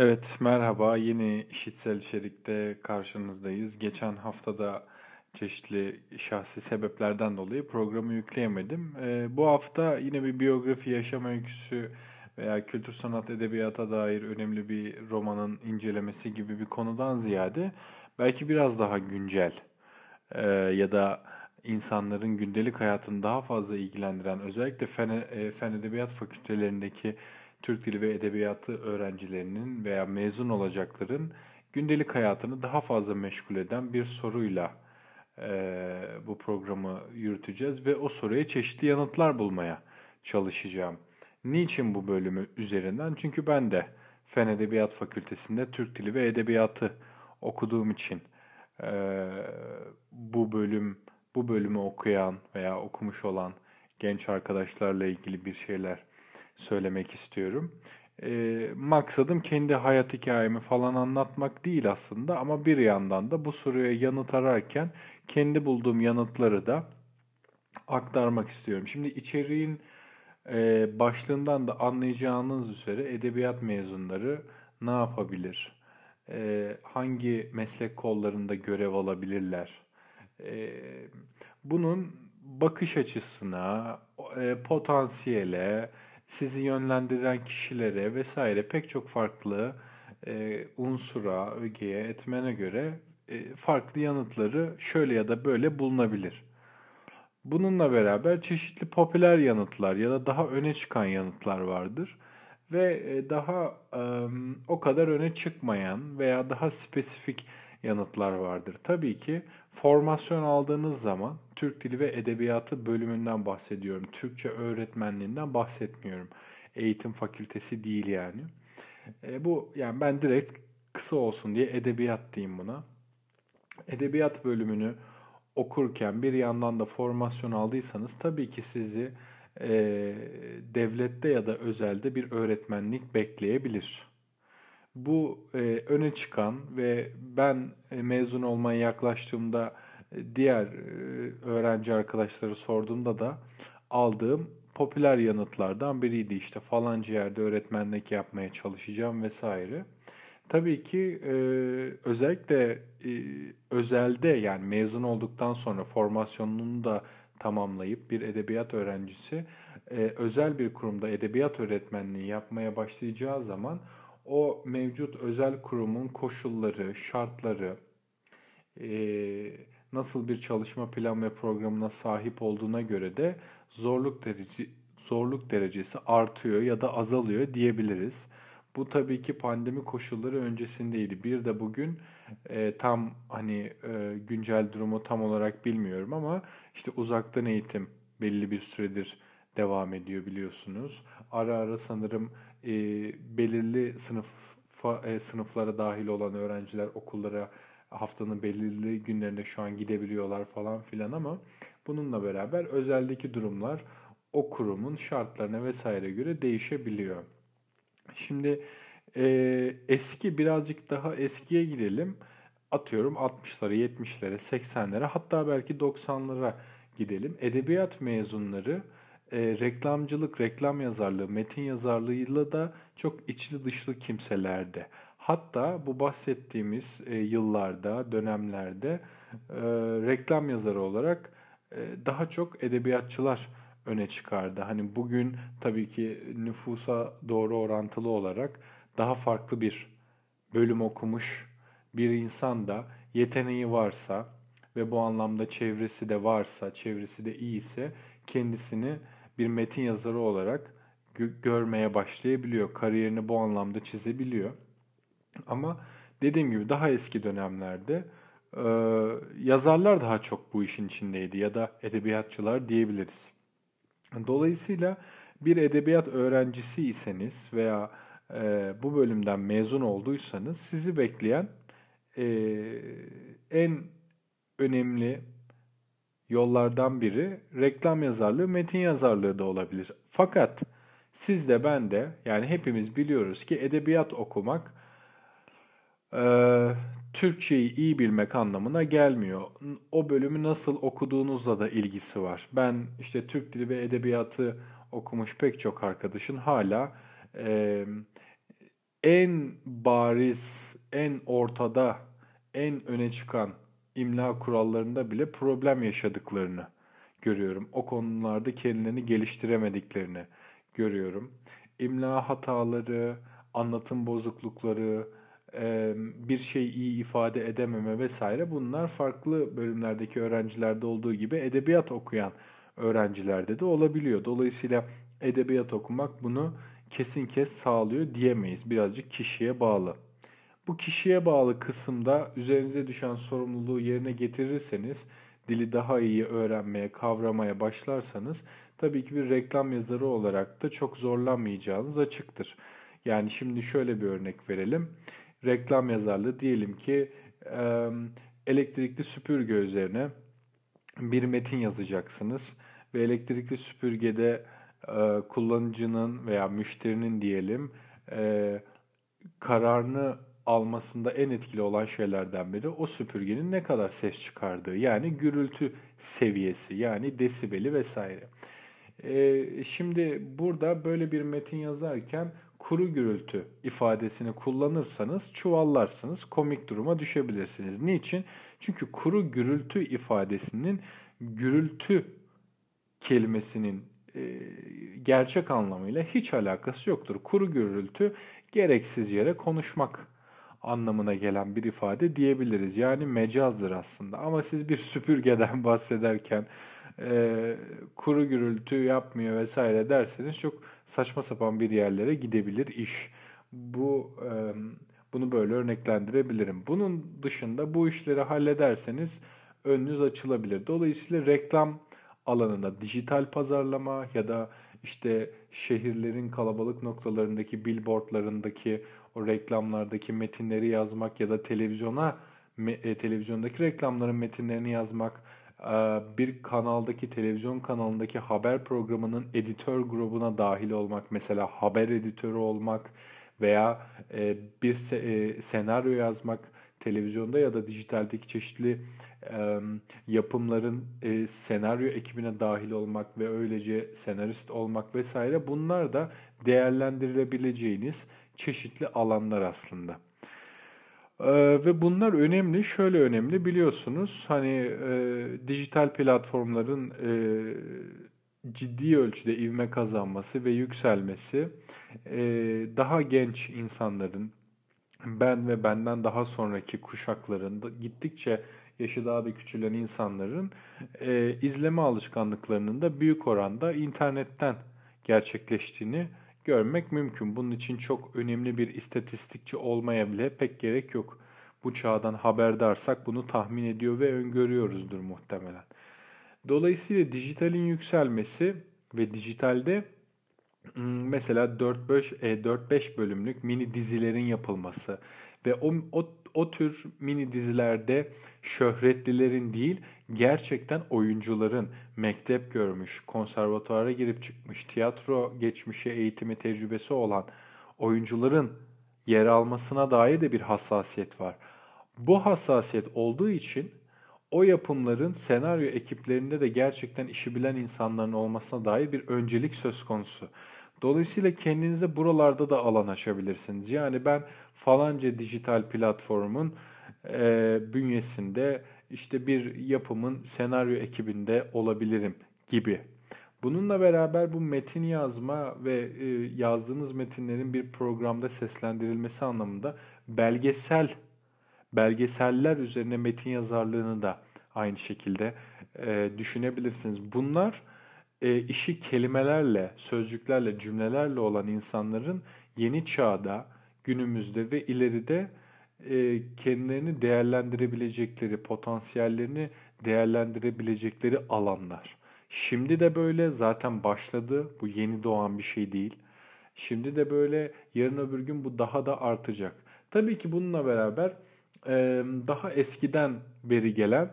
Evet, merhaba. Yeni işitsel içerikte karşınızdayız. Geçen haftada çeşitli şahsi sebeplerden dolayı programı yükleyemedim. Ee, bu hafta yine bir biyografi, yaşam öyküsü veya kültür sanat edebiyata dair önemli bir romanın incelemesi gibi bir konudan ziyade belki biraz daha güncel e, ya da insanların gündelik hayatını daha fazla ilgilendiren özellikle fen, e, fen edebiyat fakültelerindeki Türk Dili ve Edebiyatı öğrencilerinin veya mezun olacakların gündelik hayatını daha fazla meşgul eden bir soruyla e, bu programı yürüteceğiz ve o soruya çeşitli yanıtlar bulmaya çalışacağım. Niçin bu bölümü üzerinden? Çünkü ben de Fen Edebiyat Fakültesinde Türk Dili ve Edebiyatı okuduğum için e, bu bölüm bu bölümü okuyan veya okumuş olan genç arkadaşlarla ilgili bir şeyler söylemek istiyorum. E, maksadım kendi hayat hikayemi falan anlatmak değil aslında ama bir yandan da bu soruya yanıt ararken kendi bulduğum yanıtları da aktarmak istiyorum. Şimdi içeriğin e, başlığından da anlayacağınız üzere edebiyat mezunları ne yapabilir? E, hangi meslek kollarında görev alabilirler? E, bunun bakış açısına, e, potansiyele, sizi yönlendiren kişilere vesaire pek çok farklı e, unsura, ögeye, etmene göre e, farklı yanıtları şöyle ya da böyle bulunabilir. Bununla beraber çeşitli popüler yanıtlar ya da daha öne çıkan yanıtlar vardır ve e, daha e, o kadar öne çıkmayan veya daha spesifik yanıtlar vardır. Tabii ki formasyon aldığınız zaman Türk Dili ve Edebiyatı bölümünden bahsediyorum. Türkçe öğretmenliğinden bahsetmiyorum. Eğitim fakültesi değil yani. E, bu yani ben direkt kısa olsun diye edebiyat diyeyim buna. Edebiyat bölümünü okurken bir yandan da formasyon aldıysanız tabii ki sizi e, devlette ya da özelde bir öğretmenlik bekleyebilir. Bu e, öne çıkan ve ben e, mezun olmaya yaklaştığımda e, diğer e, öğrenci arkadaşları sorduğumda da aldığım popüler yanıtlardan biriydi. İşte falanca yerde öğretmenlik yapmaya çalışacağım vesaire. Tabii ki e, özellikle e, özelde yani mezun olduktan sonra formasyonunu da tamamlayıp bir edebiyat öğrencisi e, özel bir kurumda edebiyat öğretmenliği yapmaya başlayacağı zaman o mevcut özel kurumun koşulları, şartları, e, nasıl bir çalışma plan ve programına sahip olduğuna göre de zorluk derece zorluk derecesi artıyor ya da azalıyor diyebiliriz. Bu tabii ki pandemi koşulları öncesindeydi. Bir de bugün e, tam hani e, güncel durumu tam olarak bilmiyorum ama işte uzaktan eğitim belli bir süredir devam ediyor biliyorsunuz. Ara ara sanırım e, belirli sınıf e, sınıflara dahil olan öğrenciler okullara haftanın belirli günlerinde şu an gidebiliyorlar falan filan ama bununla beraber özeldeki durumlar o kurumun şartlarına vesaire göre değişebiliyor. Şimdi e, eski birazcık daha eskiye gidelim. Atıyorum 60'lara, 70'lere, 80'lere hatta belki 90'lara gidelim. Edebiyat mezunları e, reklamcılık, reklam yazarlığı, metin yazarlığıyla da çok içli dışlı kimselerde. Hatta bu bahsettiğimiz e, yıllarda, dönemlerde e, reklam yazarı olarak e, daha çok edebiyatçılar öne çıkardı. Hani bugün tabii ki nüfusa doğru orantılı olarak daha farklı bir bölüm okumuş bir insan da yeteneği varsa ve bu anlamda çevresi de varsa, çevresi de iyiyse kendisini bir metin yazarı olarak gö- görmeye başlayabiliyor. Kariyerini bu anlamda çizebiliyor. Ama dediğim gibi daha eski dönemlerde e, yazarlar daha çok bu işin içindeydi ya da edebiyatçılar diyebiliriz. Dolayısıyla bir edebiyat öğrencisiyseniz veya e, bu bölümden mezun olduysanız sizi bekleyen e, en önemli yollardan biri reklam yazarlığı, metin yazarlığı da olabilir. Fakat siz de ben de yani hepimiz biliyoruz ki edebiyat okumak e, Türkçeyi iyi bilmek anlamına gelmiyor. O bölümü nasıl okuduğunuzla da ilgisi var. Ben işte Türk Dili ve Edebiyatı okumuş pek çok arkadaşın hala e, en bariz, en ortada, en öne çıkan imla kurallarında bile problem yaşadıklarını görüyorum. O konularda kendilerini geliştiremediklerini görüyorum. İmla hataları, anlatım bozuklukları, bir şey iyi ifade edememe vesaire bunlar farklı bölümlerdeki öğrencilerde olduğu gibi edebiyat okuyan öğrencilerde de olabiliyor. Dolayısıyla edebiyat okumak bunu kesin kes sağlıyor diyemeyiz. Birazcık kişiye bağlı. Bu kişiye bağlı kısımda üzerinize düşen sorumluluğu yerine getirirseniz, dili daha iyi öğrenmeye, kavramaya başlarsanız tabii ki bir reklam yazarı olarak da çok zorlanmayacağınız açıktır. Yani şimdi şöyle bir örnek verelim. Reklam yazarlığı diyelim ki elektrikli süpürge üzerine bir metin yazacaksınız ve elektrikli süpürgede kullanıcının veya müşterinin diyelim kararını almasında en etkili olan şeylerden biri o süpürgenin ne kadar ses çıkardığı yani gürültü seviyesi yani desibeli vesaire. Ee, şimdi burada böyle bir metin yazarken kuru gürültü ifadesini kullanırsanız çuvallarsınız, komik duruma düşebilirsiniz. Niçin? Çünkü kuru gürültü ifadesinin gürültü kelimesinin e, gerçek anlamıyla hiç alakası yoktur. Kuru gürültü gereksiz yere konuşmak anlamına gelen bir ifade diyebiliriz. Yani mecazdır aslında. Ama siz bir süpürgeden bahsederken e, kuru gürültü yapmıyor vesaire derseniz çok saçma sapan bir yerlere gidebilir iş. Bu e, bunu böyle örneklendirebilirim. Bunun dışında bu işleri hallederseniz önünüz açılabilir. Dolayısıyla reklam alanında dijital pazarlama ya da işte şehirlerin kalabalık noktalarındaki billboardlarındaki o reklamlardaki metinleri yazmak ya da televizyona e, televizyondaki reklamların metinlerini yazmak, e, bir kanaldaki televizyon kanalındaki haber programının editör grubuna dahil olmak, mesela haber editörü olmak veya e, bir senaryo yazmak televizyonda ya da dijitaldeki çeşitli yapımların senaryo ekibine dahil olmak ve öylece senarist olmak vesaire bunlar da değerlendirilebileceğiniz çeşitli alanlar aslında. Ve bunlar önemli. Şöyle önemli biliyorsunuz hani e, dijital platformların e, ciddi ölçüde ivme kazanması ve yükselmesi e, daha genç insanların ben ve benden daha sonraki kuşakların gittikçe yaşı daha da küçülen insanların e, izleme alışkanlıklarının da büyük oranda internetten gerçekleştiğini görmek mümkün. Bunun için çok önemli bir istatistikçi olmaya bile pek gerek yok. Bu çağdan haberdarsak bunu tahmin ediyor ve öngörüyoruzdur muhtemelen. Dolayısıyla dijitalin yükselmesi ve dijitalde mesela 4-5 e, bölümlük mini dizilerin yapılması ve o, o o tür mini dizilerde şöhretlilerin değil, gerçekten oyuncuların mektep görmüş, konservatuara girip çıkmış, tiyatro geçmişi, eğitimi, tecrübesi olan oyuncuların yer almasına dair de bir hassasiyet var. Bu hassasiyet olduğu için o yapımların senaryo ekiplerinde de gerçekten işi bilen insanların olmasına dair bir öncelik söz konusu. Dolayısıyla kendinize buralarda da alan açabilirsiniz. Yani ben falanca dijital platformun e, bünyesinde işte bir yapımın senaryo ekibinde olabilirim gibi. Bununla beraber bu metin yazma ve e, yazdığınız metinlerin bir programda seslendirilmesi anlamında belgesel belgeseller üzerine metin yazarlığını da aynı şekilde e, düşünebilirsiniz. Bunlar e, işi kelimelerle, sözcüklerle, cümlelerle olan insanların yeni çağda, günümüzde ve ileride e, kendilerini değerlendirebilecekleri, potansiyellerini değerlendirebilecekleri alanlar. Şimdi de böyle zaten başladı. Bu yeni doğan bir şey değil. Şimdi de böyle yarın öbür gün bu daha da artacak. Tabii ki bununla beraber e, daha eskiden beri gelen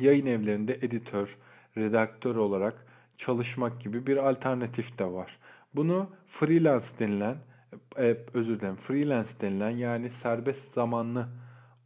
yayın evlerinde editör, redaktör olarak çalışmak gibi bir alternatif de var. Bunu freelance denilen, e, özür dilerim, freelance denilen yani serbest zamanlı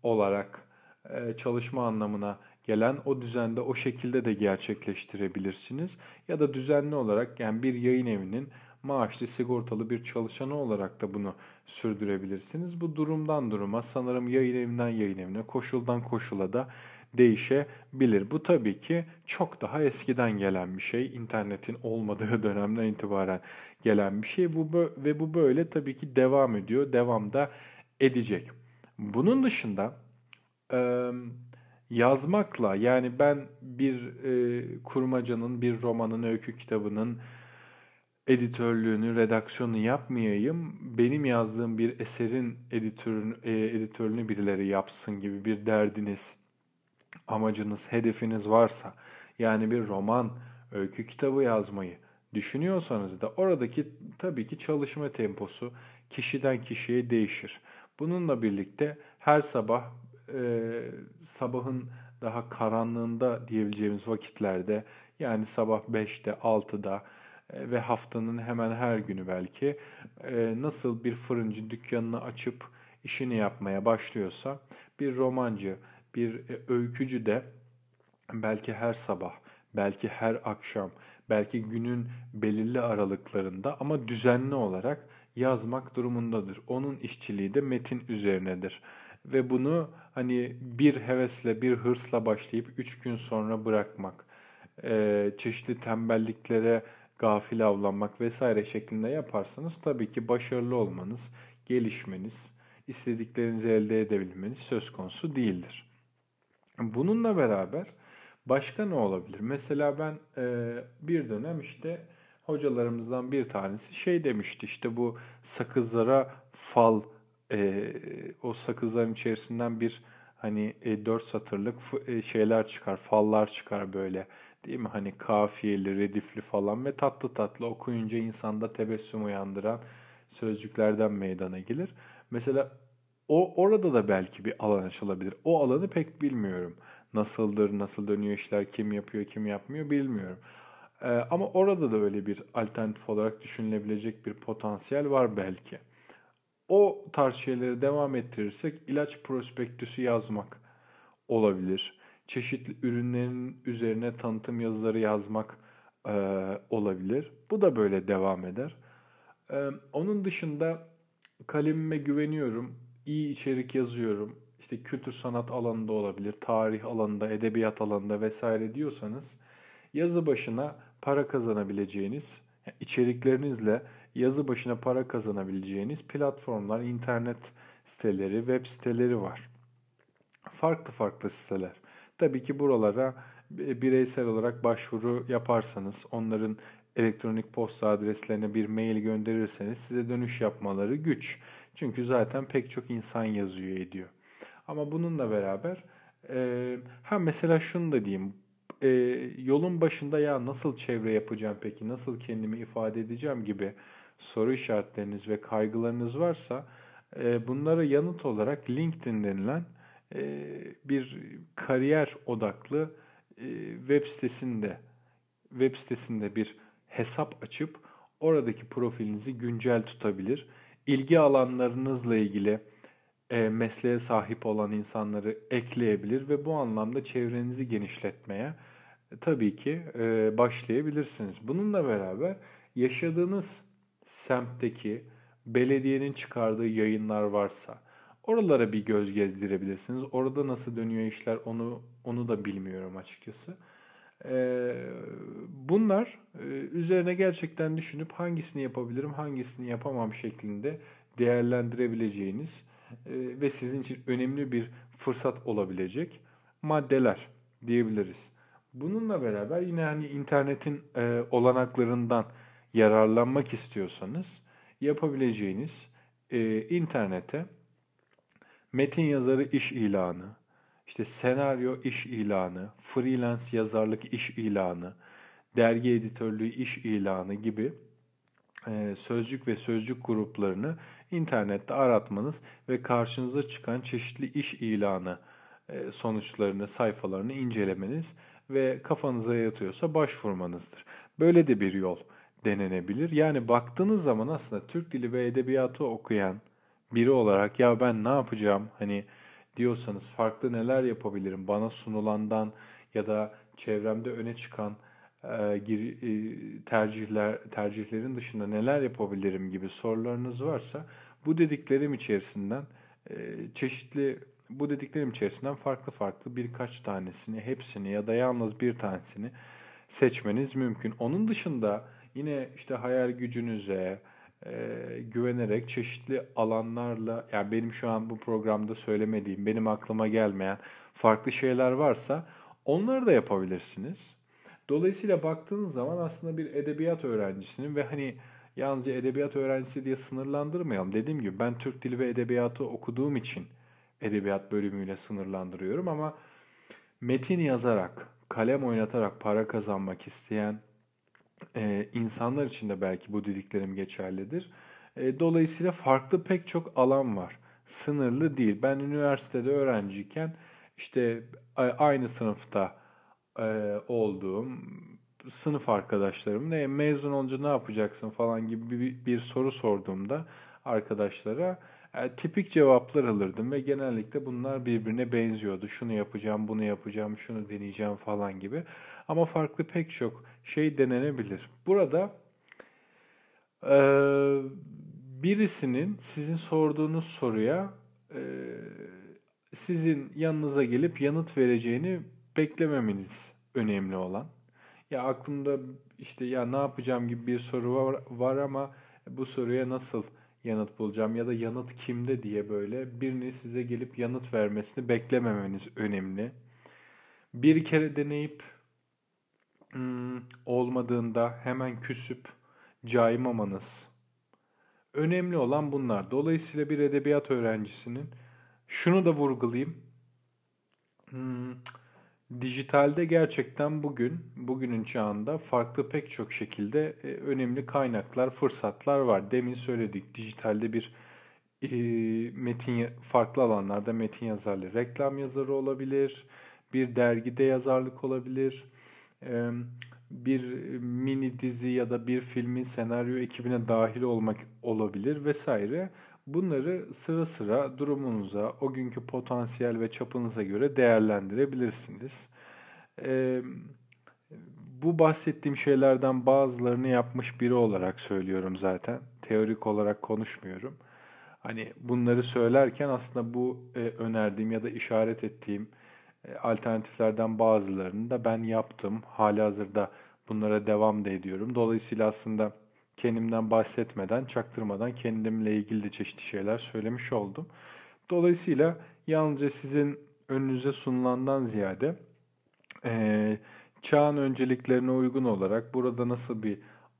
olarak e, çalışma anlamına gelen o düzende o şekilde de gerçekleştirebilirsiniz. Ya da düzenli olarak yani bir yayın evinin maaşlı sigortalı bir çalışanı olarak da bunu sürdürebilirsiniz. Bu durumdan duruma sanırım yayın evinden yayın evine, koşuldan koşula da değişebilir. Bu tabii ki çok daha eskiden gelen bir şey. İnternetin olmadığı dönemden itibaren gelen bir şey. Bu ve bu böyle tabii ki devam ediyor. Devam da edecek. Bunun dışında yazmakla yani ben bir e, kurmacanın, bir romanın, öykü kitabının editörlüğünü, redaksiyonu yapmayayım. Benim yazdığım bir eserin editörünü, e, editörünü birileri yapsın gibi bir derdiniz, amacınız, hedefiniz varsa yani bir roman, öykü kitabı yazmayı düşünüyorsanız da oradaki tabii ki çalışma temposu kişiden kişiye değişir. Bununla birlikte her sabah e, sabahın daha karanlığında diyebileceğimiz vakitlerde yani sabah 5'te 6'da e, ve haftanın hemen her günü belki e, nasıl bir fırıncı dükkanını açıp işini yapmaya başlıyorsa bir romancı, bir e, öykücü de belki her sabah, belki her akşam, belki günün belirli aralıklarında ama düzenli olarak yazmak durumundadır. Onun işçiliği de metin üzerinedir. Ve bunu hani bir hevesle, bir hırsla başlayıp üç gün sonra bırakmak, çeşitli tembelliklere gafil avlanmak vesaire şeklinde yaparsanız tabii ki başarılı olmanız, gelişmeniz, istediklerinizi elde edebilmeniz söz konusu değildir. Bununla beraber başka ne olabilir? Mesela ben e, bir dönem işte hocalarımızdan bir tanesi şey demişti işte bu sakızlara fal e, o sakızların içerisinden bir hani e, 4 satırlık e, şeyler çıkar, fallar çıkar böyle. Değil mi? Hani kafiyeli, redifli falan ve tatlı tatlı okuyunca insanda tebessüm uyandıran sözcüklerden meydana gelir. Mesela o orada da belki bir alan açılabilir. O alanı pek bilmiyorum. Nasıldır, nasıl dönüyor işler, kim yapıyor, kim yapmıyor bilmiyorum. Ee, ama orada da öyle bir alternatif olarak düşünülebilecek bir potansiyel var belki. O tarz şeyleri devam ettirirsek ilaç prospektüsü yazmak olabilir çeşitli ürünlerin üzerine tanıtım yazıları yazmak e, olabilir. Bu da böyle devam eder. E, onun dışında kalemime güveniyorum. İyi içerik yazıyorum. İşte kültür sanat alanında olabilir, tarih alanında, edebiyat alanında vesaire diyorsanız yazı başına para kazanabileceğiniz, içeriklerinizle yazı başına para kazanabileceğiniz platformlar, internet siteleri, web siteleri var. Farklı farklı siteler. Tabii ki buralara bireysel olarak başvuru yaparsanız, onların elektronik posta adreslerine bir mail gönderirseniz size dönüş yapmaları güç. Çünkü zaten pek çok insan yazıyor ediyor. Ama bununla beraber e, ha mesela şunu da diyeyim. E, yolun başında ya nasıl çevre yapacağım peki, nasıl kendimi ifade edeceğim gibi soru işaretleriniz ve kaygılarınız varsa e, bunlara yanıt olarak LinkedIn denilen e, bir kariyer odaklı e, web sitesinde web sitesinde bir hesap açıp oradaki profilinizi güncel tutabilir. İlgi alanlarınızla ilgili e, mesleğe sahip olan insanları ekleyebilir ve bu anlamda çevrenizi genişletmeye tabii ki başlayabilirsiniz. Bununla beraber yaşadığınız semtteki belediyenin çıkardığı yayınlar varsa, Oralara bir göz gezdirebilirsiniz. Orada nasıl dönüyor işler onu onu da bilmiyorum açıkçası. Ee, bunlar e, üzerine gerçekten düşünüp hangisini yapabilirim, hangisini yapamam şeklinde değerlendirebileceğiniz e, ve sizin için önemli bir fırsat olabilecek maddeler diyebiliriz. Bununla beraber yine hani internetin e, olanaklarından yararlanmak istiyorsanız yapabileceğiniz internete metin yazarı iş ilanı, işte senaryo iş ilanı, freelance yazarlık iş ilanı, dergi editörlüğü iş ilanı gibi e, sözcük ve sözcük gruplarını internette aratmanız ve karşınıza çıkan çeşitli iş ilanı e, sonuçlarını, sayfalarını incelemeniz ve kafanıza yatıyorsa başvurmanızdır. Böyle de bir yol denenebilir. Yani baktığınız zaman aslında Türk dili ve edebiyatı okuyan biri olarak ya ben ne yapacağım hani diyorsanız farklı neler yapabilirim bana sunulandan ya da çevremde öne çıkan e, gir, e, tercihler tercihlerin dışında neler yapabilirim gibi sorularınız varsa bu dediklerim içerisinden e, çeşitli bu dediklerim içerisinden farklı farklı birkaç tanesini, hepsini ya da yalnız bir tanesini seçmeniz mümkün. Onun dışında yine işte hayal gücünüze e, güvenerek çeşitli alanlarla yani benim şu an bu programda söylemediğim, benim aklıma gelmeyen farklı şeyler varsa onları da yapabilirsiniz. Dolayısıyla baktığınız zaman aslında bir edebiyat öğrencisinin ve hani yalnızca edebiyat öğrencisi diye sınırlandırmayalım. Dediğim gibi ben Türk Dili ve Edebiyatı okuduğum için edebiyat bölümüyle sınırlandırıyorum ama metin yazarak, kalem oynatarak para kazanmak isteyen e, insanlar için de belki bu dediklerim geçerlidir. E, dolayısıyla farklı pek çok alan var. Sınırlı değil. Ben üniversitede öğrenciyken işte aynı sınıfta e, olduğum sınıf arkadaşlarım ne mezun olunca ne yapacaksın falan gibi bir, bir soru sorduğumda arkadaşlara e, tipik cevaplar alırdım ve genellikle bunlar birbirine benziyordu. Şunu yapacağım, bunu yapacağım, şunu deneyeceğim falan gibi. Ama farklı pek çok şey denenebilir. Burada e, birisinin sizin sorduğunuz soruya e, sizin yanınıza gelip yanıt vereceğini beklememeniz önemli olan. Ya aklımda işte ya ne yapacağım gibi bir soru var, var ama bu soruya nasıl yanıt bulacağım ya da yanıt kimde diye böyle birini size gelip yanıt vermesini beklememeniz önemli. Bir kere deneyip hmm, olmadığında hemen küsüp caymamanız. Önemli olan bunlar. Dolayısıyla bir edebiyat öğrencisinin şunu da vurgulayayım. Hmm, Dijitalde gerçekten bugün, bugünün çağında farklı pek çok şekilde e, önemli kaynaklar, fırsatlar var. Demin söyledik dijitalde bir e, metin farklı alanlarda metin yazarlığı, reklam yazarı olabilir, bir dergide yazarlık olabilir, e, bir mini dizi ya da bir filmin senaryo ekibine dahil olmak olabilir vesaire. Bunları sıra sıra durumunuza, o günkü potansiyel ve çapınıza göre değerlendirebilirsiniz. Ee, bu bahsettiğim şeylerden bazılarını yapmış biri olarak söylüyorum zaten. Teorik olarak konuşmuyorum. Hani bunları söylerken aslında bu e, önerdiğim ya da işaret ettiğim e, alternatiflerden bazılarını da ben yaptım. Hali hazırda bunlara devam da ediyorum. Dolayısıyla aslında kendimden bahsetmeden, çaktırmadan kendimle ilgili de çeşitli şeyler söylemiş oldum. Dolayısıyla yalnızca sizin önünüze sunulandan ziyade e, çağın önceliklerine uygun olarak burada nasıl bir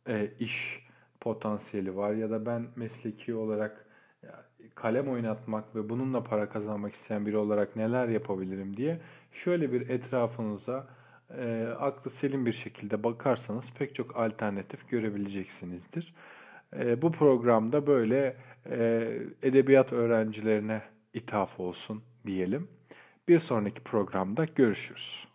e, iş potansiyeli var ya da ben mesleki olarak kalem oynatmak ve bununla para kazanmak isteyen biri olarak neler yapabilirim diye şöyle bir etrafınıza e, aklı selim bir şekilde bakarsanız pek çok alternatif görebileceksinizdir. E, bu programda böyle e, edebiyat öğrencilerine ithaf olsun diyelim. Bir sonraki programda görüşürüz.